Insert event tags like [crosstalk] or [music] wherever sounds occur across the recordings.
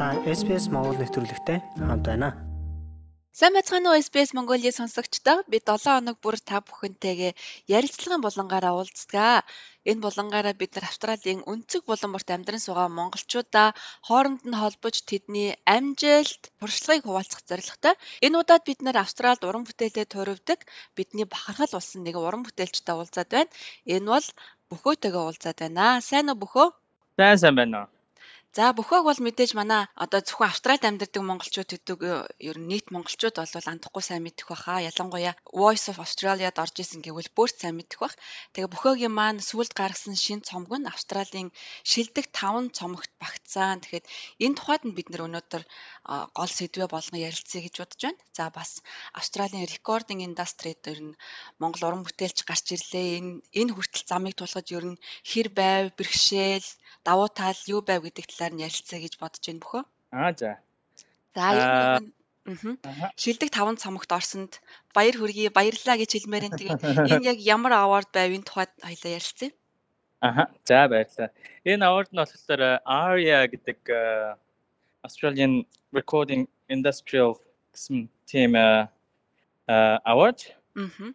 Та SBS Монгол нэвтрүүлэгтэй хамт байна. Сайн байцгаана уу SBS Mongolia сонсогчдоо. Би 7 хоног бүр та бүхэнтэйгээ ярилцлагын булангаараа уулздаг. Энэ булангаараа бид нар Австралийн өнцөг булан борт амьдран суугаа монголчуудаа хооронд нь холбож тэдний амжилт, туршлагыг хуваалцах зорилготой. Энэ удаад бид нар Австралид уран бүтээлээ туурвдаг бидний бахархал болсон нэг уран бүтээлчтэй уулзаад байна. Энэ бол Бөхөөтэйгээ уулзаад байна. Сайн уу Бөхөө? Сайн сайн байна уу. За бөхөөг бол мэдээж манай одоо зөвхөн Австралид амьдардаг монголчууд гэдэг э, ер нь нийт монголчууд бол андахгүй сайн мэдэх баха. Ялангуяа Voice of Australia-д орж исэн гэвэл бүрт сайн мэдэх бах. Тэгээ бөхөөгийн маань сүлд гаргасан шин цомог нь Австралийн шилдэг 5 цомогт багтсан. Тэгэхээр энэ тухайд нь бид нэр өнөөдөр гол сэдвээ болгон ярилцъя гэж бодож байна. За бас Австралийн recording industry дээр нь Монгол уран бүтээлч гарч ирлээ. Энэ энэ хүртэл замыг тулгаж ер нь хэр байв, бэрхшээл давуу тал юу байв гэдэг талаар нь ярилцъя гэж бодож байна бөхөө. Аа за. За энэ Аа. Шилдэг 5 цамогт орсонд баяр хүргэе, баярлалаа гэж хэлмээр энэ тэгээ энэ яг ямар award байв энэ тухайд хоёлаа ярилцъя. Аха. За баярлалаа. Энэ award нь болохоор ARIA гэдэг Australian Recording Industrial team award. Мм.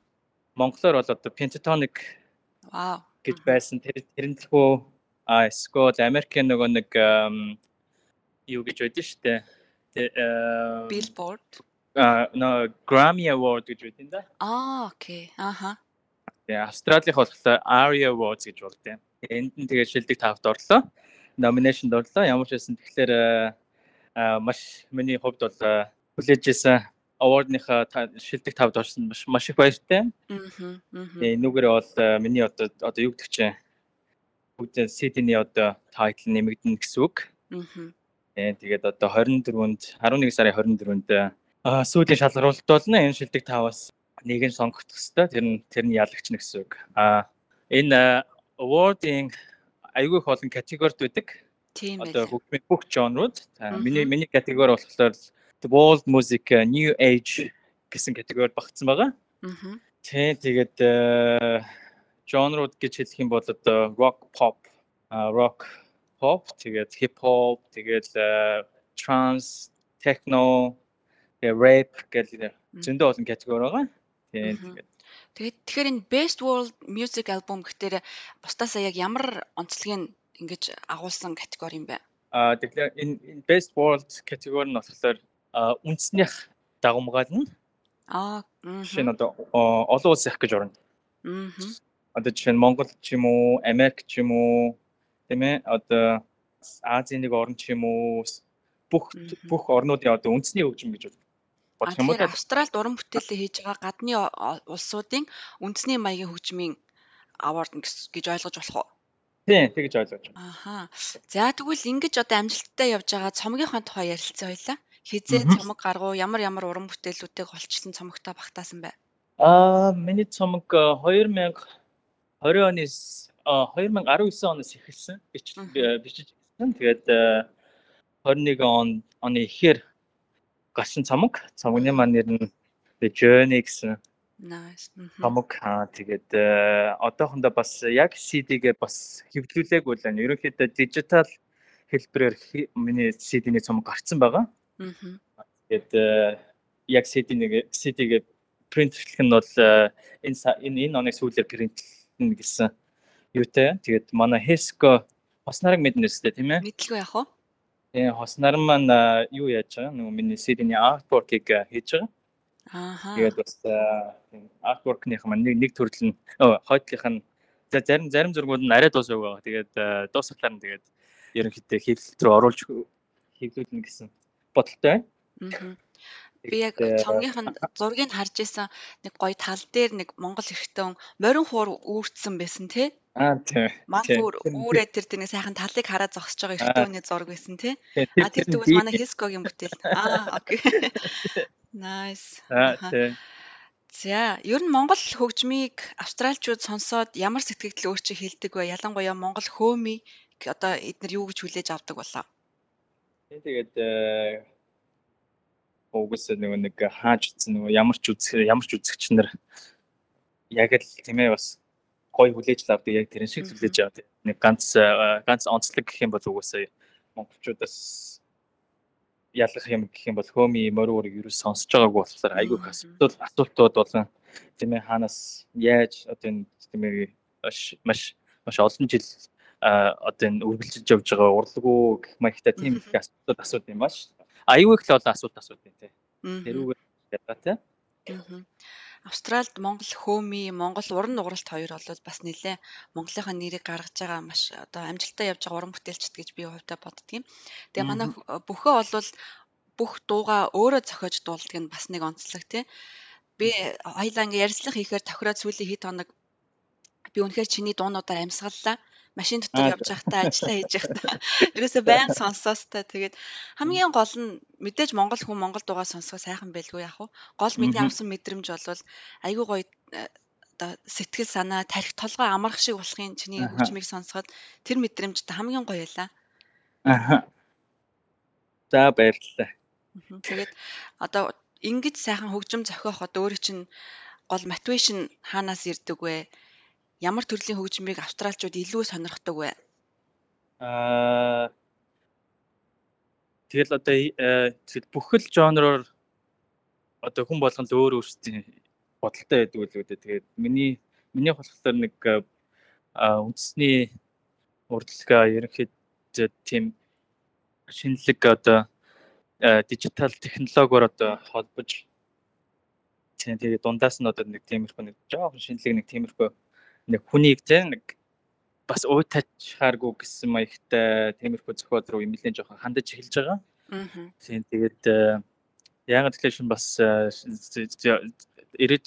Монголоор бол одоо Pentatonic Вау. гэж байсан. Тэр тэрнлэхүү А эсвэл Америкийн нөгөө нэг юу гэж байдаг шүү дээ. Billboard. А no Grammy Award гэж байдаг да. Аа, окей. Аха. Тэгээ Австралих болохоор ARIA Awards гэж болдог. Энд нь тэгээ шилдэг тавд орлоо. Nomination орлоо. Ямар ч байсан тэгэхээр маш миний хувьд бол хүлээж исэн award-ныхаа шилдэг тавд орсон маш маш их баяртай. Аа. Энүүгээр бол миний одоо одоо юу гэдэг чинь бүгд Сиднейний одоо тайтл нэмэгдэнэ гэсэн үг. Аа. Тэгээд одоо 24-нд 11 сарын 24-нд сүүлийн шалгаруулалт болно. Энэ шилдэг таваас нэг нь сонгогдох хэвээр тэр нь тэр нь ялагч нь гэсэн үг. Аа энэ award-ing аюул их олон категорид байдаг. Тийм ээ. Одоо бүх бүх жанрууд. Миний миний категори болохоор the world music new age гэсэн категорид багтсан байгаа. Аа. Тэ тэгээд жанрууд гэж хэлэх юм бол одоо rock pop, rock pop, тэгээд hip hop, тэгээд trance, techno, rap гэх зөндөө олон категори байгаа. Тэгээд тэгээд тэгэхээр энэ best world music album гэхээр бусдаасаа яг ямар онцлогийг ингэж агуулсан категори юм бэ? Аа тэгэхээр энэ best world категори нь болохоор үндснийх дагамгаал нь Аа. Шинэ одоо олон улс их гэж орно. Аа одоо жишээ нь Монгол ч юм уу, Америк ч юм уу тийм ээ одоо Азийн нэг орн ч юм уу бүх бүх орнуудын одоо үндэсний хөгжим гэж бодох юм уу? Австралид уран бүтээлээ хийж байгаа гадны улсуудын үндэсний маягийн хөгжмийн award гэж ойлгож болох уу? Тийм, тэгж ойлгож байна. Аха. За тэгвэл ингэж одоо амжилттай явж байгаа цомгийнхаа тухай ярилцсан хоёлаа. Хизээ цомог гаргуу, ямар ямар уран бүтээлүүдийг олчилсан цомогтой багтаасан бай. Аа, миний цомог 2000 20 оны 2019 оноос эхэлсэн бичиж ирсэн. Тэгээд 21 он оны ихээр гарсан цамаг. Цамгны маань нэр нь The Journey гэсэн. Nice. Цамаг аа тэгээд одоохондоо бас яг CD-гээ бас хэвлүүлээгүй л байна. Ерөнхийдөө дижитал хэлбэрээр миний CD-ний цамаг гарцсан байгаа. Аа. Тэгээд яг CD-нийг CD-гээ принтлэх нь бол энэ энэ оны сүүлээр принтлэх мэднэ гэсэн юутай. Тэгээд манай Хеско хоснарыг мэднэ үстэй тийм ээ. Мэдлгүй яах вэ? Тийм хоснар маань юу яаж байгаа? Нөгөө миний CD-ний artwork-ыг хийж байгаа. Ааха. Тэгээд бас artwork-ных маань нэг нэг төрөл нь хойдлынх нь за зарим зарим зургууд нь арай дуусаагүй байгаа. Тэгээд дуусахлаар нь тэгээд ерөнхийдөө хэвлэлт рүү оруулж хэвлүүлнэ гэсэн бодолтой байна. Би яг цомгийнх нь зургийг харж исэн нэг гоё тал дээр нэг монгол эрэгтэй морин хуур үүрцсэн байсан тий. Аа тийм. Ман хуур үүрээ тэр тэр нэг сайхан талыг хараад зогсож байгаа эрэгтэй хүний зураг байсан тий. А тэр тэгвэл манай Хискогийн бүтээл. Аа окей. [laughs] Nice. Аа тийм. За, ер нь Монгол хөгжмийг австралчууд сонсоод ямар сэтгэл өөрчиг хэлдэг вэ? Ялангуяа Монгол хөөми одоо эдгээр юу гэж хүлээж авдаг болоо? Тэгээд угсаа нөгөө нэг хааж утсан нөгөө ямар ч үзэх ямар ч үзэгч нар яг л тийм ээ бас гой хүлээж авдаг яг тэрэн шиг хүлээж авдаг. Нэг ганц ганц онцлог гэх юм бол угсаа монголчуудаас ялгах юм гэх юм бол хөөми морь юу сонсож байгаагүй болохоор айгүй асуудал асуултууд болон тийм ээ хаанаас яаж одоо энэ тийм ээ маш маш олон жил одоо энэ үргэлжлэж явж байгаа урлагуу гэх маягтай тийм их асуудал асууд юм бааш. Аюу их л олон асуулт асууд юм тий. Тэрүүгээр ялгаа тий. Австралид Монгол хөөми, Монгол уран нугаралт хоёр бол бас нэлээ Монголынхаа нэрийг гаргаж байгаа маш одоо амжилттай явж байгаа уран бүтээлчд гэж би хувьдаа боддгийн. Тэгээ манай бөхөө бол бүх дууга өөрөө зохиож дуулдаг нь бас нэг онцлог тий. Би хоёлаа ингээ ярьцлах хийхээр тохироод сүүлийн хэд хоног би үнэхээр чиний дуунуудаар амьсгаллаа машин дотор явж байхдаа ажиллаа хийж байхдаа. [laughs] Ерөөсөө байн сонсоос та. Тэгээд хамгийн гол нь мэдээж монгол хүн монгол дуугаа сонсгоо сайхан байлгүй яах вэ? Гол миний авсан мэдрэмж бол айгүй гоё э, оо сэтгэл санаа тарих толгой амарх шиг болохын чиний хөгжмийг сонсоход тэр мэдрэмж хамгийн гоё байлаа. Аа за баярлалаа. Тэгээд одоо ингэж сайхан хөгжим зохиоход өөрөө чинь гол мотивашн хаанаас ирдэг вэ ямар төрлийн хөгжмийг австралчууд илүү сонирхдог вэ? Аа тэгэл одоо тэгэл бүхэл жанроор одоо хүн болгонд өөр өөрсдийн бодолтой байдаг үл үүдээ. Тэгээд миний миний болохоор нэг үндэсний урдлага ерөнхийдөө тийм шинэлэг одоо дижитал технологиор одоо холбож тэгээд дундаас нь одоо нэг тиймэрхүү нэг жоохон шинэлэг нэг тиймэрхүү нэг хүнийг те нэг бас уйтачхааргүй гэсэн маягтай темирхүү зохиол руу юм нэлээд жоохон хандаж эхэлж байгаа. Аа. Тэгээд яг тэгэхээр шин бас ирээд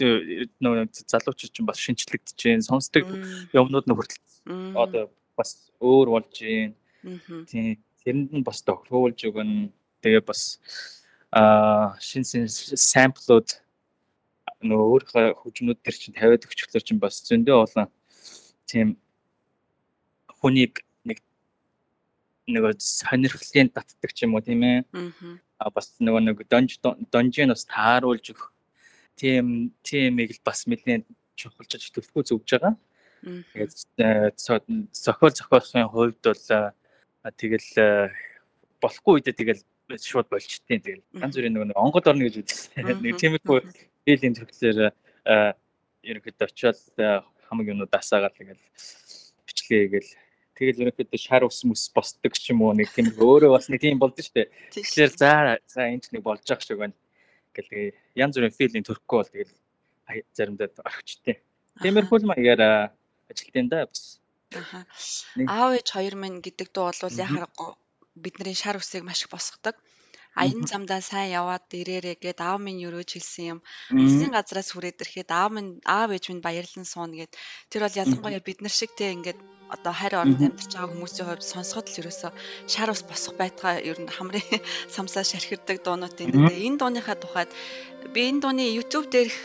нөө залуучууд чинь бас шинчлэгдэж байна. Сонсдог юмнууд нь хүртэл одоо бас өөр болж байна. Тийм тэрэнд нь бас тохируулж өгнө. Тэгээ бас аа шин шин самплууд нөгөө өөрийнхөө хөгжмөнүүд төр чинь тавиад өгчлөөр чинь бас зөндөө олон тийм хүнийг нэг нөгөө сонирхлын татдаг ч юм уу тийм ээ. Аа бас нөгөө нэг донж донжийн бас тааруулж өгөх тийм тиймийг л бас нэлээд чухалчж төлөвлөгөө зөвж байгаа. Тэгээд зохиол зохиолын хувьд бол тэгэл болохгүй үедээ тэгэл шууд болчтیں۔ Тэгэл ганц бүрийн нөгөө онгод орно гэж үзсэн. Нэг тиймэрхүү хээлийн төвчлэр ерөнхийдөө очиод хамаг юмнууд асаагаад тэгэл бичлэгээ гээл тэгэл ерөнхийдөө шар ус мэс босдог ч юм уу нэг тийм өөрөө бас нэг тийм болдсон шүү дээ. Тэгэхээр за за энэ ч нэг болж ах шиг байна. Гэл тэгээ янз бүрийн филийн төрөхгүй бол тэгэл заримдаа орхичтэй. Тиймэрхүү маягаар ажилтсан да бас. Аав ээж хоёр минь гэдэг дуу бол яхахгүй бидний шар усыг маш их босгодог. Аян замдаа сайн яваад ирээрээ гэд аав минь өрөөж хэлсэн юм. Алсын газраас хүрээд ирэхэд аав минь аав ээж минь баярлан сууна гэд. Тэр бол ялангуяа бид нар шиг те ингээд одоо харь оронд амьдарч байгаа хүмүүсийн хувьд сонсоход л ерөөсө шар ус босох байтгаа ер нь хамрын [laughs] самсаа шархирдаг дуунууд энэ. Энэ дууныхаа тухайд би энэ дууны YouTube дээрх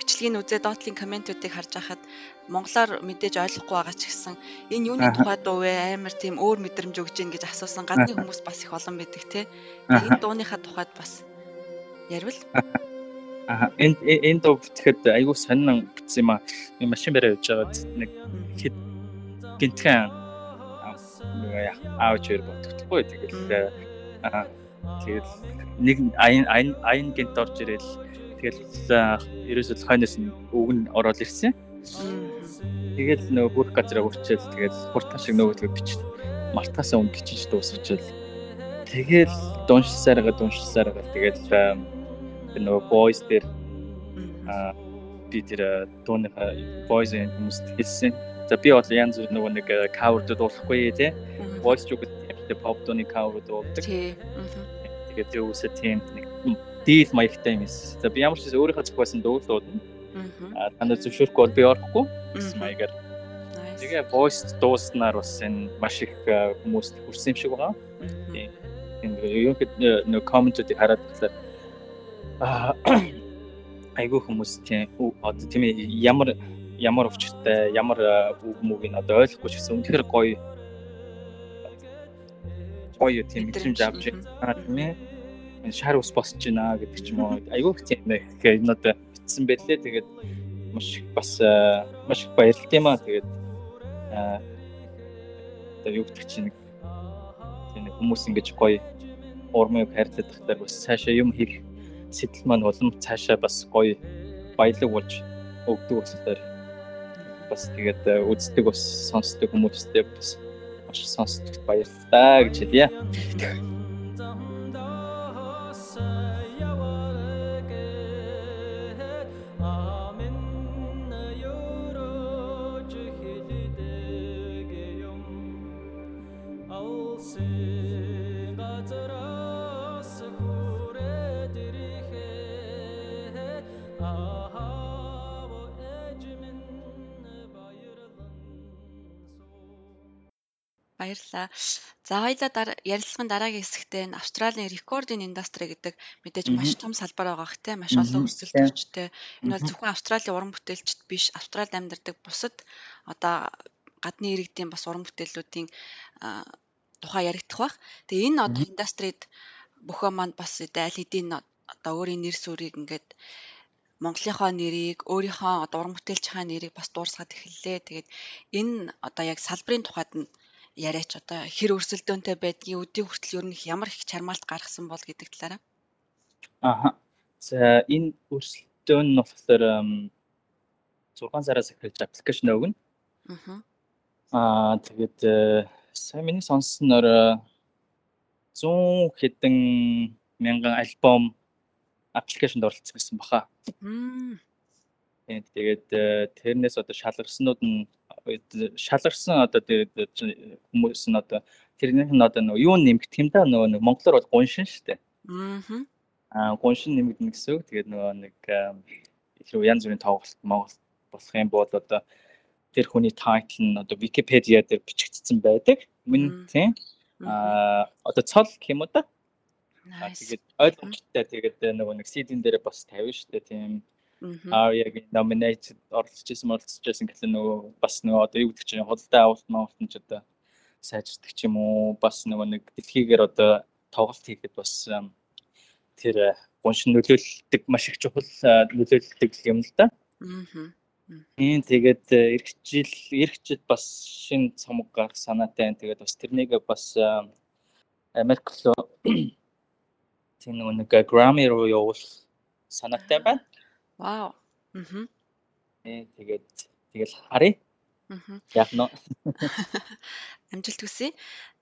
бичлэгийг үзээд доотлын комментүүдийг харж байхад монголоор мэдээж ойлгохгүй байгаа ч гэсэн энэ юуны тухай дуу вэ? Амар тийм өөр мэдрэмж өгж гин гэж асуусан. Гадны хүмүүс бас их олон байдаг те. Энэ дууныхаа тухайд бас ярил. Аа энэ энэ дуу бүтгэхэд айгүй сонин битсэн юм аа. Машин бариа явж байгаад нэг хэд гинтгэн аавч хоёр бодогдохгүй тэгэл аа тэгэл нэг аян аян аян гинт орж ирэл тэгэл ерөөсөө хойноос нь үг нь ороод ирсэн. Тэгэл нөгөө бүх газараа хүрчээл тэгэл хуртан шиг нөгөө бич мартаасаа үнд бичиж дуусчихвал тэгэл дуншсараа дуншсараа тэгэл нөгөө boys дээр а би тэр дууныхаа boys and хүмүүст хэлсэн. За би бол янз бүр нөгөө нэг cover дуулахгүй тий. Voice ч үгүй тийм pop дууны cover дуулдаг. Тэгээд юусаа тийм нэг дийл маягтай юм. За би ямар ч өөрийнхөө зохиосон дуулууд нь Аа танд зөвшөөрөхгүй бол би орохгүй. Гэсэн маягаар. Тэгээ voice дууснаар бас энэ маш их хүмүүст хүрсэн юм шиг байгаа. Тийм. Ерөнхийд нэг комментүүдийг хараад болохоор аа [clears throat] айгүй хүмүүс тийм одоо тийм ямар ямар өвчтэй ямар үг мөгийг одоо ойлгохгүй ч гэсэн үнэхээр гоё. Гоё тийм мэдрэмж. авч байгаа тийм ээ шар ус босч байна гэдэг ч юм уу айгүй их тийм их одоо битсэн байлээ. Тэгээд маш бас маш их баярлалаа юм аа. Тэгээд одоо юу гэдэг чинь нэг хүмүүс ингэж гоё урмыг хайрлах тахтар бас цаашаа юм хийх сэтэл маань улам цаашаа бас гоё баялаг болж өгдөг болохоор бас тэгээд э, үздэг бас сонсдог хүмүүстэй бас маш сонсдогт баярлалаа гэж хэлье. Баярлалаа. За хоёлаа дараа ярилцлагын дараагийн хэсэгтээ энэ Австралийн рекординг индастри гэдэг мэдээж маш том салбар байгаа хэ тэ маш олон өрсөлдөгчтэй. Энэ бол зөвхөн Австралийн уран бүтээлчд биш, Австралид амьдардаг бусад одоо гадны иргэдийн бас уран бүтээлүүдийн тухай яригдах бах. Тэгээ энэ одоо индастрид бөхөө манд бас аль хэдийн одоо өөрийн нэр сүрийг ингээд Монголынхоо нэрийг өөрийнхөө одоо уран бүтээлчийн нэрийг бас дуурсгаад эхэллээ. Тэгээд энэ одоо яг салбарын тухайд нь яриач одоо хэр өрсөлдөөнтэй байдгийг өдний хүртэл ер нь ямар их чармаалт гаргасан бол гэдэг талаараа. Аа. За энэ өрсөлдөөн нь болохоор 6 сараас эхэлж аппликейшн өгнө. Аа. Аа тэгээд э, сайн миний сонссноор 100 хэдэн мянган альбом аппликейшнд оролцсон гэсэн баха. Тэгээд э, тэрнээс одоо шалгарснууд нь шалгарсан одоо тэгээд хүмүүс нь одоо тэрнийх нь одоо нөгөө юу нэмэгдэх юм да нөгөө нэг монголоор бол гуншин шүү дээ. Аа. Гуншин нэмэгдэнэ гэсэн үг. Тэгээд нөгөө нэг илүү янз бүрийн тоглолт Монгол болох юм бол одоо тэр хүний тайтл нь одоо Википедиа дээр бичигдсэн байдаг. Мөн тийм. Аа одоо цол гэх юм уу да. Аа тэгээд ойлгомжтой тэгээд нөгөө нэг CD-н дээр бас тавина шүү дээ тийм Аа яг nominated оролцож исэн оролцож исэн гэхэл нөгөө бас нөгөө одоо юу гэдэг чинь худалдаа авалт маавалт нь ч одоо сайжирдаг ч юм уу бас нөгөө нэг дэлхийгээр одоо тоглолт хийхэд бас тэр гуншин нөлөөлөлдөг маш их чухал нөлөөлөлдөг юм л да. Аа. Тийм тэгээд эх жил эх жил бас шин цомог гарах санаатай. Тэгээд бас тэрнийг бас Америк руу [coughs] тийм нэг Grammy руу явуул санаатай байна. Вау. Мгм. Э тэгээд тэгэл харъя. Мгм. Яг нь [laughs] Амжилт хүсье.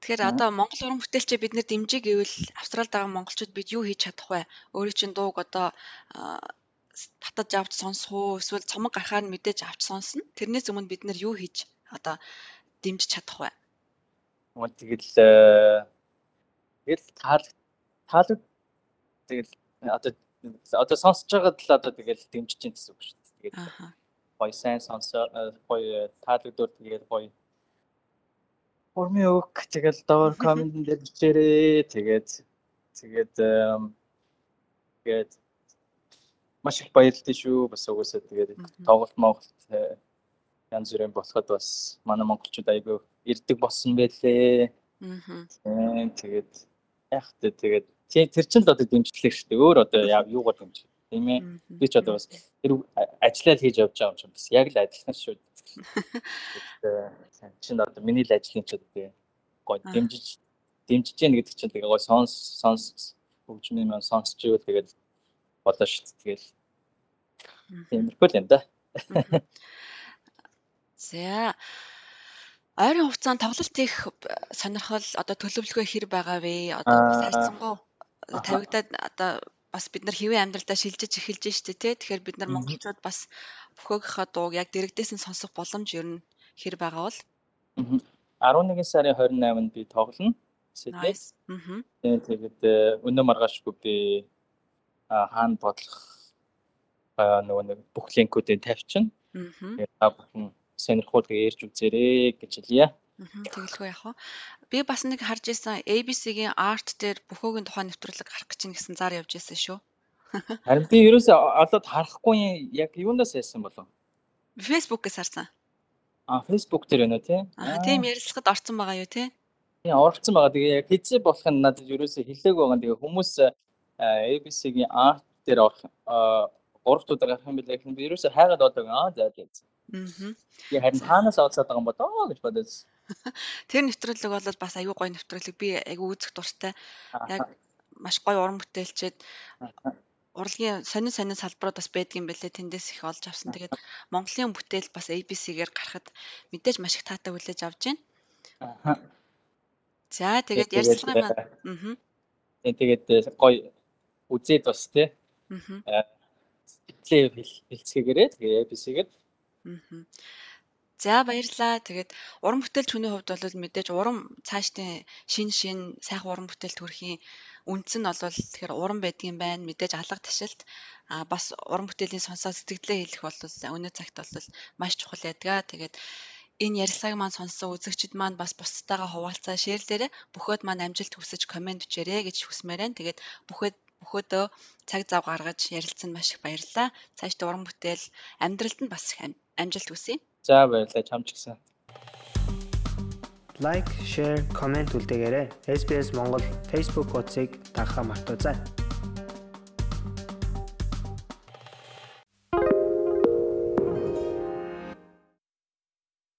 Тэгэхээр одоо Монгол уран бүтээлчээ бид нэр дэмжиж гэвэл Австралид байгаа монголчууд бид юу хийж чадах вэ? Өөрийн чинь дууг одоо татаж авч сонсох уу? Эсвэл цомог гарахаар нь мэдээж авч сонсно. Тэрнээс өмнө бид нэр юу хийж одоо дэмжиж чадах вэ? Мөн тэгэл э, тэгэл таал таал тэгэл одоо одоо сонсож байгаад л одоо тэгэл дэмжиж чинь гэсэн үг шүү дээ. Тэгээд гоё сайн сонсоо гоё таалагдвал тэгээд гоё Форми өг тэгэл доор [laughs] коммент дээр бичээрэй. Тэгээд тэгээд тэгээд маш их баярлалаа шүү. Бас угсаа тэгээд тоглолт Монголд э, янз бүрийн болоход бас манай монголчууд айгүй ирдэг болсон байлээ. Аа. Тэгээд яг тэ тэгээд тэр чинь л одоо дэмжлэг шүү дээ. Өөр одоо юугаар дэмжих тийм ээ. Би ч одоо бас тэр ажиллаад хийж явж байгаа юм чинь бас яг л адилхан шүү [laughs] чинь одоо миний л ажлын ч одоо гоё дэмжиж дэмжиж яах гэдэг чинь тэгээ гоё сонс сонс хөгжмийн маань сонсч ивэл тэгээд болоо шүү дээ. Тэгэл тиймэрхүү л юм да. За ойрын хугацаанд тоглолт хийх сонирхол одоо төлөвлөгөө хэр байгаа вэ? Одоо бас хайцсангуу тавигдаад одоо бас бид нар хэвээ амьдралдаа шилжиж эхэлж штэ тий. Тэгэхээр бид нар монголчууд бас бөхөөгийнхөө дууг яг дэрэгдээс нь сонсох боломж ер нь хэр байгаа бол 11 сарын 28-нд би тоглоно. Сэтэ. Аа. Тэгээд э, өнөө маргаашгүй би хаана бодлох нөгөө нэг бүх линкүүдийг тавьчихна. Аа. Та бүхэн сонирхуулгыг ярьж үзээрэй гэж хэлье. Тэгэлгүй яах вэ? Би бас нэг харж исэн ABC-гийн Art дээр бөхөөгийн тухай нэвтрүүлэг гарах гэж гэсэн зар явж исэн шүү. [laughs] Харин би ерөөсөө олоод харахгүй яг юунаас яасан болов? Facebook-ээс харсан. А Facebook дээр байна тий. Аа тийм ярилцлагад орсон байгаа юу тий? Тийм оролцсон байгаа. Тэгээ яг хэзээ болох нь надад ерөөсөө хэлээгүй байгаа. Тэгээ хүмүүс ABC-гийн Art дээр орох 3 удаа гарах юм билээ гэхэд би ерөөсөө хайгаад бодог. Аа за за. Аа. Би харин таанаас олцоод байгаа юм бодоо гэж бодож. Тэр нэвтрүүлэг бол бас аюу гой нэвтрүүлэг. Би аюу үзэх дуртай. Яг маш гоё уран бүтээлчид урлагийн сонин сонин салбарууд бас байдгийн байлээ тэндээс их олж авсан. Тэгээд Монголын бүтээл бас ABC-гээр гарахад мэдээж маш их таатай хүлээж авч байна. Аа. За тэгээд ярьцлагын маань аа. Тэгээд гоё үзээд бас тий. Аа. Хэлцгээгээрээ тэгээ ABC-гээр. Аа. За баярлалаа. Тэгээд уран бүтээлч хүний хувьд бол мэдээж уран цаашдын шин шин сайхан уран бүтээл төрхийн үндс нь бол тэгэхээр уран байдгийн байна. Мэдээж алга ташилт а бас уран бүтээлийн сонсоо сэтгэлдээ хэлэх бол өнөө цагт бол маш чухал байдаг. Тэгээд энэ ярилцлагыг маань сонссон үзэгчид маань бас бусдтайгаа хуваалцаа шеэрлээрээ бөхөөд маань амжилт хүсэж комент бичээрэй гэж хүсмээр байна. Тэгээд бөхөөд бөхөөдөө цаг зав гаргаж ярилцсан маш их баярлалаа. Цаашдаа уран бүтээл амьдралд нь бас их амжилт хүсье. За баярлалаа чамч гисэн. Лайк, share, comment үлдээгээрэй. SBS Монгол Facebook хуудсыг дагахаа мартаоцай.